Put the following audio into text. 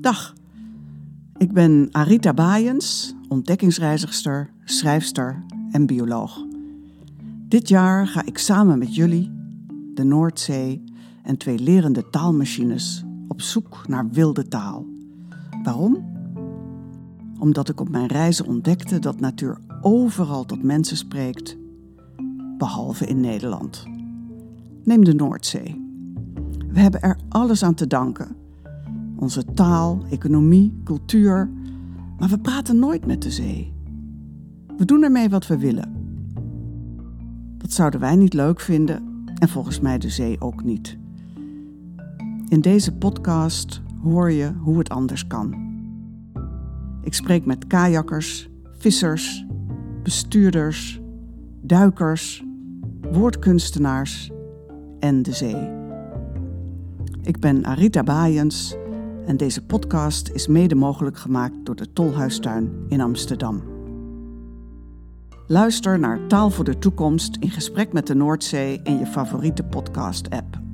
Dag, ik ben Arita Baaiens, ontdekkingsreizigster, schrijfster en bioloog. Dit jaar ga ik samen met jullie, de Noordzee en twee lerende taalmachines op zoek naar wilde taal. Waarom? Omdat ik op mijn reizen ontdekte dat natuur overal tot mensen spreekt, behalve in Nederland. Neem de Noordzee. We hebben er alles aan te danken onze taal, economie, cultuur, maar we praten nooit met de zee. We doen ermee wat we willen. Dat zouden wij niet leuk vinden en volgens mij de zee ook niet. In deze podcast hoor je hoe het anders kan. Ik spreek met kajakkers, vissers, bestuurders, duikers, woordkunstenaars en de zee. Ik ben Arita Baaiens en deze podcast is mede mogelijk gemaakt door de Tolhuistuin in Amsterdam. Luister naar Taal voor de Toekomst in gesprek met de Noordzee in je favoriete podcast-app.